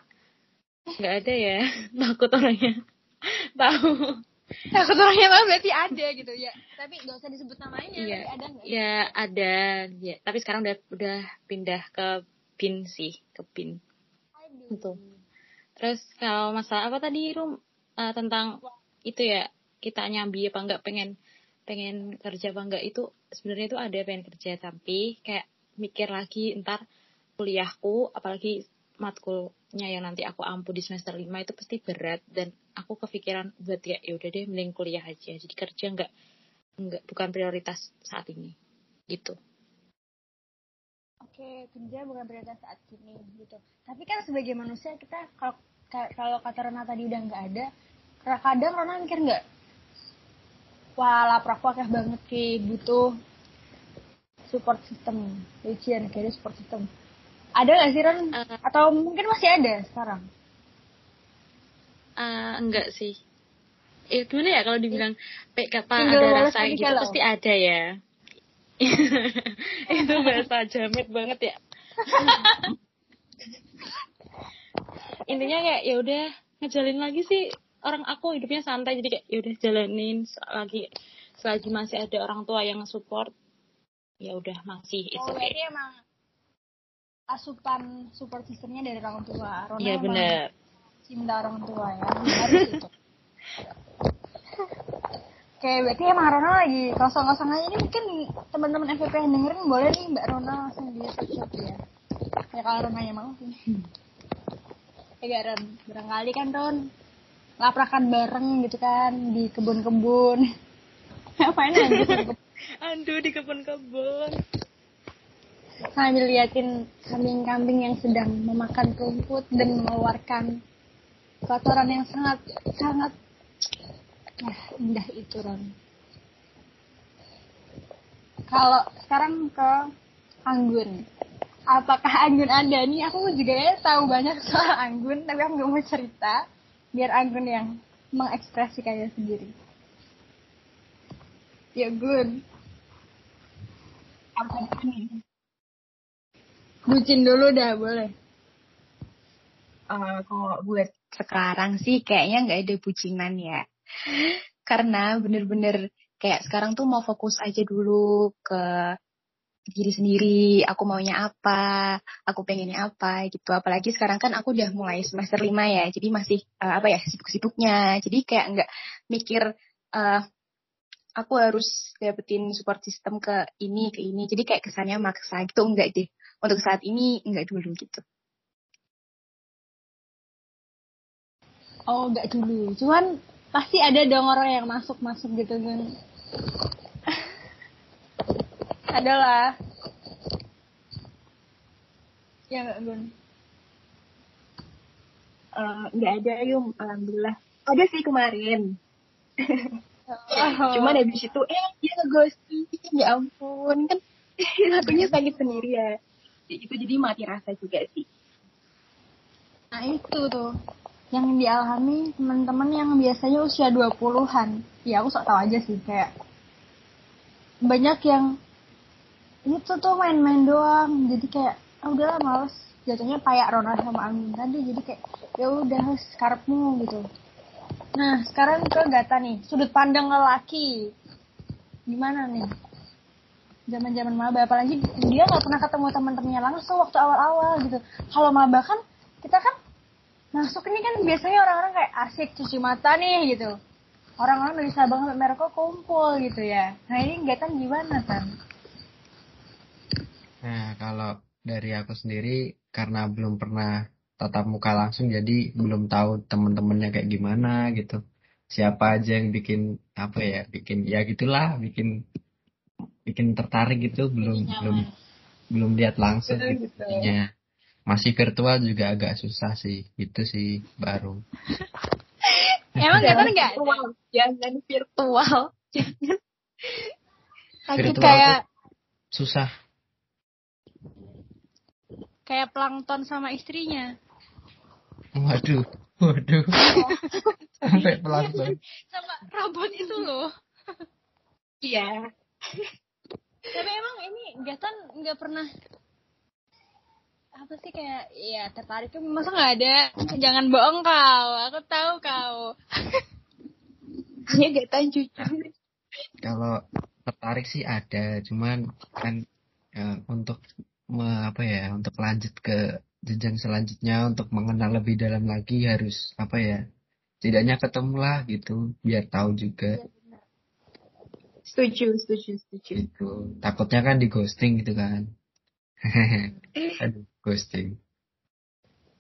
nggak ada ya. Takut orangnya. Tahu takut orangnya tahu berarti ada gitu ya. Tapi nggak usah disebut namanya iya. ada nggak? Ya ada. Ya tapi sekarang udah udah pindah ke bin sih ke bin. Itu terus kalau masalah apa tadi rum? Uh, tentang itu ya kita nyambi apa nggak pengen pengen kerja apa enggak itu sebenarnya itu ada pengen kerja tapi kayak mikir lagi ntar kuliahku apalagi matkulnya yang nanti aku ampu di semester 5 itu pasti berat dan aku kepikiran buat ya ya udah deh mending kuliah aja. Jadi kerja nggak nggak bukan prioritas saat ini. Gitu. Oke kerja bukan prioritas saat ini gitu. Tapi kan sebagai manusia kita kalau kalau kata Rona tadi udah nggak ada kadang Rona mikir nggak wah laprak wakah banget ki butuh support system ujian kayak support system. Ada nggak sih Ron? Uh, Atau mungkin masih ada sekarang? Uh, enggak sih. Eh, gimana ya kalau dibilang PK ada rasa gitu kalau. pasti ada ya. itu bahasa jamet banget ya. Intinya kayak ya udah ngejalin lagi sih orang aku hidupnya santai jadi kayak ya udah jalanin lagi selagi masih ada orang tua yang support ya udah masih itu oh, okay. emang asupan support sistemnya dari orang tua. Iya benar. Cinta orang tua ya. Oke, berarti emang Rona lagi kosong-kosong aja. Ini mungkin teman-teman FVP yang dengerin boleh nih Mbak Rona langsung di chat ya. Ya kalau Rona yang mau sih. Ya Ron, barangkali kan Ron laprakan bareng gitu kan di kebun-kebun. Ngapain aja? Andu di kebun-kebun sambil liatin kambing-kambing yang sedang memakan rumput dan mengeluarkan kotoran yang sangat sangat ya indah itu Ron. Kalau sekarang ke anggun, apakah anggun ada nih? Aku juga ya tahu banyak soal anggun, tapi aku nggak mau cerita biar anggun yang mengekspresikannya sendiri. Ya gun. Apa ini? Bucin dulu dah boleh. Uh, kalau buat sekarang sih kayaknya nggak ada bucinan ya. Karena bener-bener kayak sekarang tuh mau fokus aja dulu ke diri sendiri, aku maunya apa, aku pengennya apa gitu. Apalagi sekarang kan aku udah mulai semester lima ya, jadi masih uh, apa ya sibuk-sibuknya. Jadi kayak nggak mikir uh, aku harus dapetin support system ke ini ke ini. Jadi kayak kesannya maksa gitu enggak deh untuk saat ini enggak dulu gitu. Oh, enggak dulu. Cuman pasti ada dong orang yang masuk-masuk gitu kan. Adalah. Ya enggak, Gun? Uh, enggak ada, Yum. Alhamdulillah. Ada sih kemarin. oh. Cuman habis itu, eh dia ngeghosting. Ya ampun, kan lakunya sakit sendiri ya itu jadi mati rasa juga sih nah itu tuh yang dialami teman-teman yang biasanya usia 20-an ya aku sok tahu aja sih kayak banyak yang itu tuh main-main doang. Jadi kayak ah, udahlah males. Jatuhnya kayak Ronald sama Angin tadi. Jadi kayak ya udah skarpmu gitu. Nah sekarang ke Gata nih. Sudut pandang lelaki. Gimana nih? Zaman zaman maba. Apalagi dia nggak pernah ketemu teman-temannya langsung waktu awal-awal gitu. Kalau maba kan kita kan masuk ini kan biasanya orang-orang kayak asik cuci mata nih gitu. Orang-orang dari Sabang sampai Merauke kumpul gitu ya. Nah ini nggak kan gimana kan nah kalau dari aku sendiri karena belum pernah tatap muka langsung jadi belum tahu temen-temennya kayak gimana gitu. Siapa aja yang bikin apa ya bikin ya gitulah bikin bikin tertarik gitu belum belum belum lihat langsung gitu. ya. Masih virtual juga agak susah sih. Itu sih baru. Emang gak kan nggak ada? virtual, jangan virtual. Sakit kayak Susah. kayak plankton sama istrinya. Waduh. Waduh. Sampai pelan-pelan. Sama robot itu loh. Iya. Tapi emang ini Gatan nggak pernah apa sih kayak ya tertarik tuh masa nggak ada jangan bohong kau aku tahu kau Hanya gak jujur. Kalau tertarik sih ada, cuman kan eh, untuk me- apa ya, untuk lanjut ke jenjang selanjutnya, untuk mengenal lebih dalam lagi harus apa ya, setidaknya ketemulah gitu, biar tahu juga Setuju, setuju, setuju. gitu. Takutnya kan di ghosting gitu kan. Aduh, ghosting.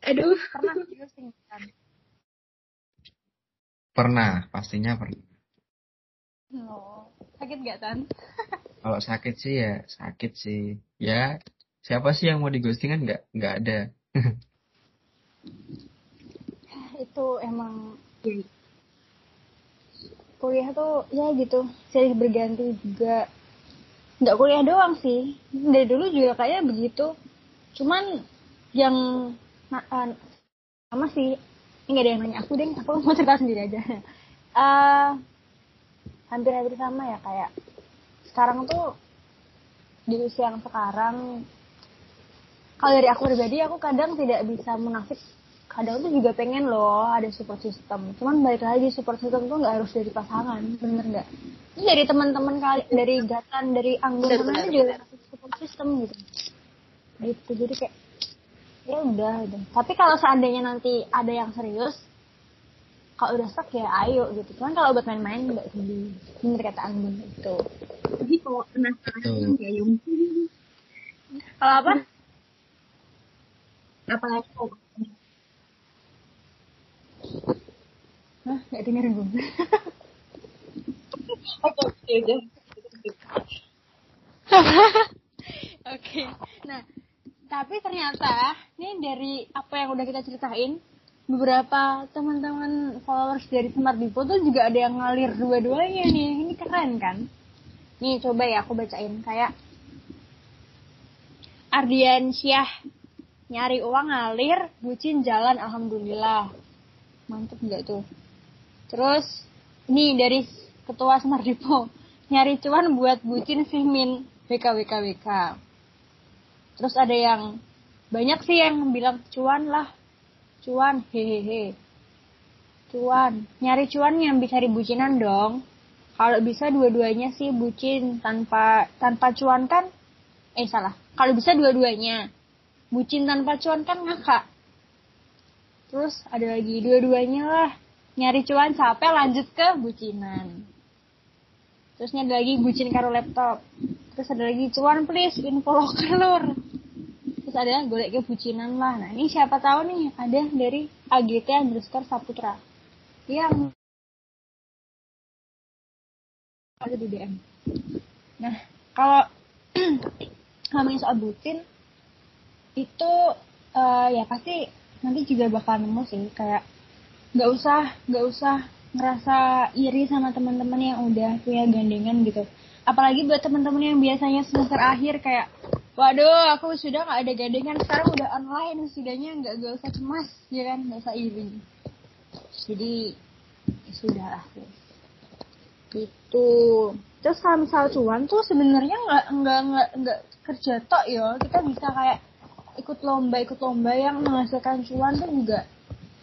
Aduh. pernah ghosting kan Pernah, pastinya pernah. oh, sakit gak tan Kalau sakit sih ya sakit sih. Ya, siapa sih yang mau di ghosting kan nggak nggak ada. itu emang kuliah tuh ya gitu silih berganti juga nggak kuliah doang sih dari dulu juga kayaknya begitu cuman yang eh, sama sih nggak ada yang nanya aku deh aku mau cerita sendiri aja. Eh, hampir-hampir sama ya kayak sekarang tuh di usia yang sekarang kalau dari aku pribadi aku kadang tidak bisa munafik kadang tuh juga pengen loh ada support system. Cuman balik lagi support system tuh nggak harus dari pasangan bener nggak? Ini dari teman-teman kali dari gatan dari bener, juga support system gitu gitu. Jadi kayak ya udah udah tapi kalau seandainya nanti ada yang serius kalau udah stuck ya ayo gitu. Cuman kalau buat main-main nggak sedih bener kata anggun itu Tapi kalau penasaran ya Yung. kalau apa? Apalagi kalau Hah, nggak dengerin gue Oke, oke, oke. Oke. Nah, tapi ternyata nih dari apa yang udah kita ceritain, beberapa teman-teman followers dari Smart Dipo tuh juga ada yang ngalir dua-duanya nih. Ini keren kan? Nih coba ya aku bacain kayak Ardian Syah nyari uang ngalir, bucin jalan alhamdulillah. Mantep nggak tuh? Terus nih dari ketua Smart Dipo nyari cuan buat bucin si Min WKWKWK. Terus ada yang banyak sih yang bilang cuan lah, cuan hehehe. Cuan, nyari cuan yang bisa dibucinan dong. Kalau bisa dua-duanya sih bucin tanpa tanpa cuan kan eh salah. Kalau bisa dua-duanya. Bucin tanpa cuan kan ngakak. Terus ada lagi dua-duanya lah. Nyari cuan capek lanjut ke bucinan. Terus ini ada lagi bucin karo laptop. Terus ada lagi cuan please info lokal lur. Terus ada golek ke bucinan lah. Nah ini siapa tahu nih ada dari AGT underscore Saputra. Yang ada di DM. Nah kalau ngomongin soal bucin itu eh, ya pasti nanti juga bakal nemu sih kayak nggak usah nggak usah ngerasa iri sama teman-teman yang udah punya gandengan gitu apalagi buat teman-teman yang biasanya semester akhir kayak waduh aku sudah nggak ada gandengan sekarang udah online sudahnya nggak nggak usah cemas ya kan nggak usah iri jadi ya sudah lah gitu. Terus kalau misal cuan tuh sebenarnya nggak nggak nggak nggak kerja tok ya kita bisa kayak ikut lomba ikut lomba yang menghasilkan cuan tuh juga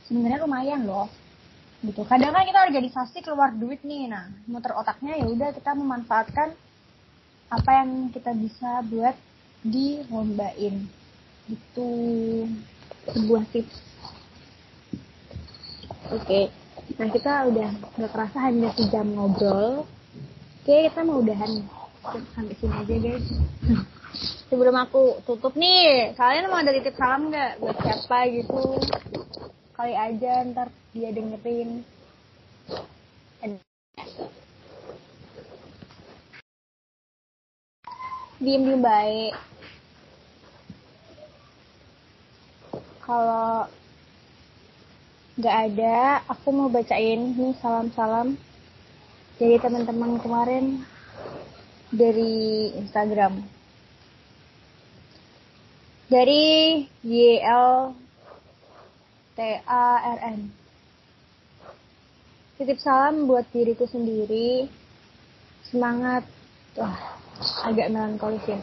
sebenarnya lumayan loh gitu. Kadang kan kita organisasi keluar duit nih. Nah muter otaknya ya udah kita memanfaatkan apa yang kita bisa buat di lombain itu sebuah tips. Oke. Nah kita udah nggak kerasa hanya sejam ngobrol. Oke kita mau udahan sampai sini aja guys. Sebelum aku tutup nih kalian mau ada titip salam nggak? Buat siapa gitu kali aja ntar dia dengerin diem diem baik kalau nggak ada, aku mau bacain nih salam-salam dari teman-teman kemarin dari Instagram. Dari YL TARN. Titip salam buat diriku sendiri. Semangat. Wah, agak melankolis ya.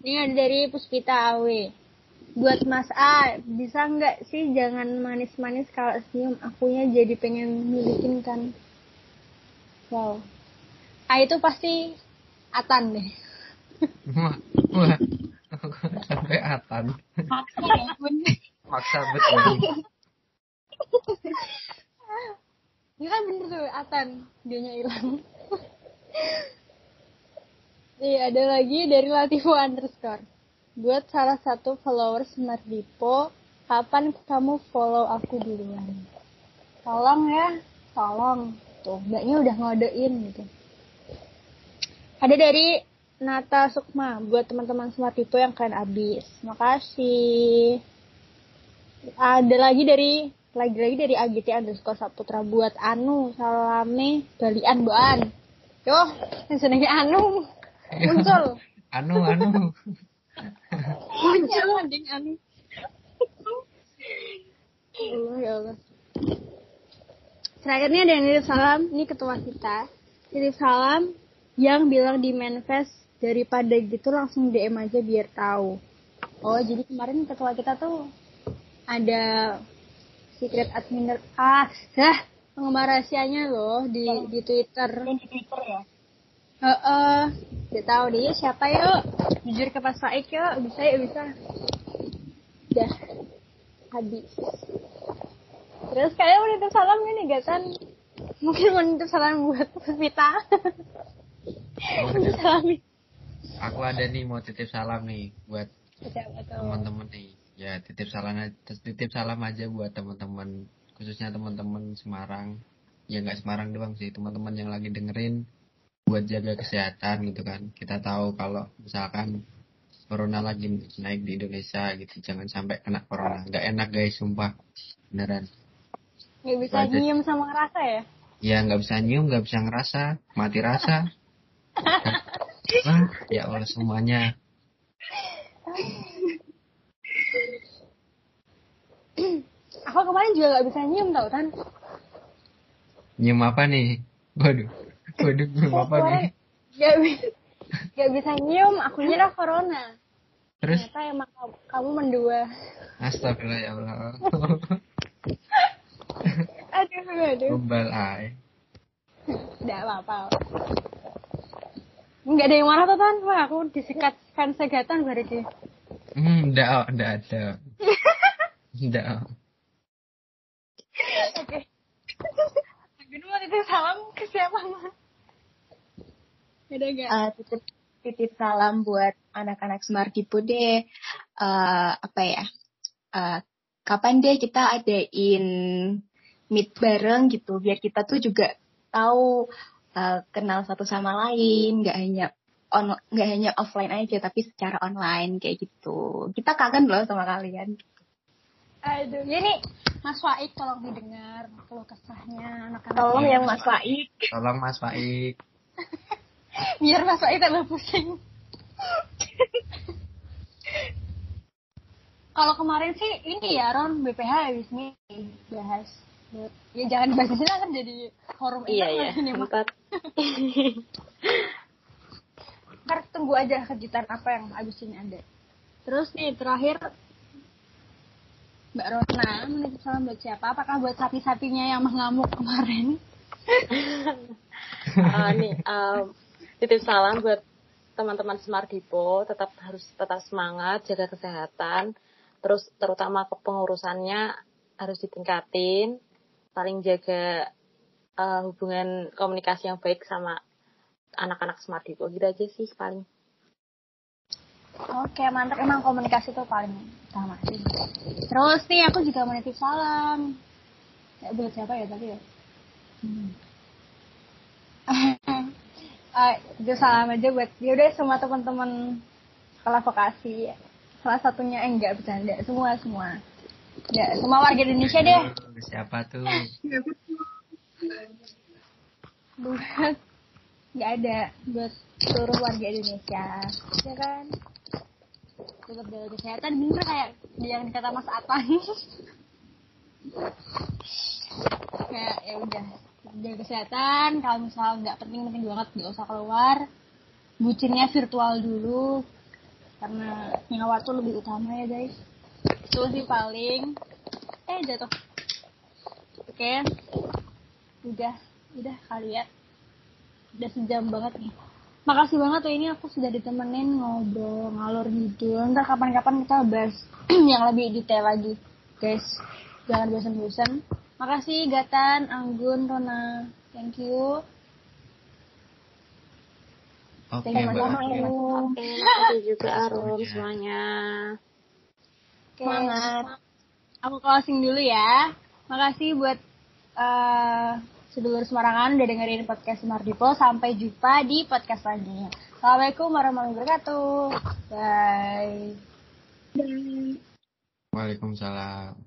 Ini ada dari Puspita Awe. Buat Mas A, bisa nggak sih jangan manis-manis kalau senyum? Akunya jadi pengen milikin kan. Wow. A itu pasti Atan deh. Sampai atan. Maksa ya. Maksa betul. Ya kan bener tuh Atan, dianya hilang. Iya, ada lagi dari Latifu underscore. Buat salah satu followers Smart Depot, kapan kamu follow aku duluan? Tolong ya, tolong. Tuh, mbaknya udah ngodein gitu. Ada dari Nata Sukma, buat teman-teman Smart Depot yang keren abis. Makasih. Ada lagi dari lagi-lagi dari AGT underscore Saputra buat Anu salame balian boan. Yo, yang senengnya Anu muncul. Anu, anu. Muncul anjing Anu. Allah ya Allah. Terakhirnya ada yang nitip salam, ini ketua kita. Nitip salam yang bilang di manifest daripada gitu langsung DM aja biar tahu. Oh, jadi kemarin ketua kita tuh ada secret admin ah, dah penggemar rahasianya loh di di Twitter. Yang di Twitter ya. Heeh. Udah tahu dia siapa yuk? Jujur ke Pas Faik yuk, bisa yuk bisa. Udah habis. Terus kayak mau nitip salam gini gak kan? Mungkin mau nitip salam buat Vita. Oh, Nitip salam nih. Aku ada nih mau titip salam nih buat teman-teman nih. Ya titip salam aja, titip salam aja buat teman-teman khususnya teman-teman Semarang. Ya nggak Semarang doang sih, teman-teman yang lagi dengerin buat jaga kesehatan gitu kan. Kita tahu kalau misalkan corona lagi naik di Indonesia gitu, jangan sampai kena corona. Nggak enak guys, sumpah. Beneran. Gak bisa Lanjut. nyium sama ngerasa ya? Ya nggak bisa nyium, nggak bisa ngerasa, mati rasa. Wah, ya Allah semuanya. Aku kemarin juga gak bisa nyium tau kan? Nyium apa nih? Waduh, waduh nyium apa nih? Gak bisa, gak bisa nyium, aku kira corona. Terus, Ternyata emang kamu, kamu mendua. astagfirullah ya Allah. Aduh, aduh. Gombal ay. Gak apa-apa. Nggak ada yang marah tuh, Tan. Wah, aku disikat fans segatan berarti. Hmm, enggak, enggak ada. Enggak. Oke. Agun mau titip salam ke siapa, Ma? Ada gak? Eh, titip titip salam buat anak-anak Smart Depot deh. Eh, apa ya? Eh, kapan deh kita adain meet bareng gitu biar kita tuh juga tahu eh, kenal satu sama lain, nggak hanya on nggak hanya offline aja tapi secara online kayak gitu. Kita kangen loh sama kalian. Aduh, ya nih Mas Faik tolong didengar keluh kesahnya anak-anak. Tolong yang Mas Faik. Tolong Mas Faik. Biar Mas Faik tambah pusing. Kalau kemarin sih ini ya Ron BPH habis nih bahas. Ya jangan bahas di sini kan jadi forum Iya internal ya, ini, empat. Ntar tunggu aja kejutan apa yang abis ini ada. Terus nih terakhir Mbak Rona menitip salam buat siapa? Apakah buat sapi-sapinya yang mengamuk kemarin? Eh, nih, um, titip salam buat teman-teman Smart Depot, tetap harus tetap semangat, jaga kesehatan, terus terutama kepengurusannya harus ditingkatin, paling jaga eh, hubungan komunikasi yang baik sama anak-anak Smart Depot, gitu aja sih paling. Oke, mantap. Emang komunikasi tuh paling utama sih. Terus nih aku juga mau salam. Ya, buat siapa ya tadi ya? Hmm. Itu salam aja buat ya udah semua teman-teman sekolah vokasi. salah satunya eh, enggak bercanda semua semua ya semua warga Indonesia deh. Siapa tuh? buat nggak ada buat seluruh warga Indonesia. Ya kan? Tetap jaga kesehatan. Bener kayak yang dikata Mas Atan kayak ya udah jaga kesehatan. Kalau misal nggak penting-penting banget nggak usah keluar. Bucinnya virtual dulu. Karena nyawa tuh lebih utama ya guys itu sih paling. Eh jatuh. Oke. Udah udah kali ya. Udah sejam banget nih. Makasih banget tuh ini aku sudah ditemenin ngobrol ngalor gitu ntar kapan-kapan kita bahas yang lebih detail lagi guys. Jangan bosan-bosan makasih Gatan Anggun Rona. Thank you. Oke, Thank you. Mas. Oke, makasih juga Arum Semuanya. Okay. Semangat. Aku closing dulu ya. Makasih buat uh, sedulur Semarangan udah dengerin podcast Semardipo. Sampai jumpa di podcast lagi. Assalamualaikum warahmatullahi wabarakatuh. Bye. Bye. Waalaikumsalam.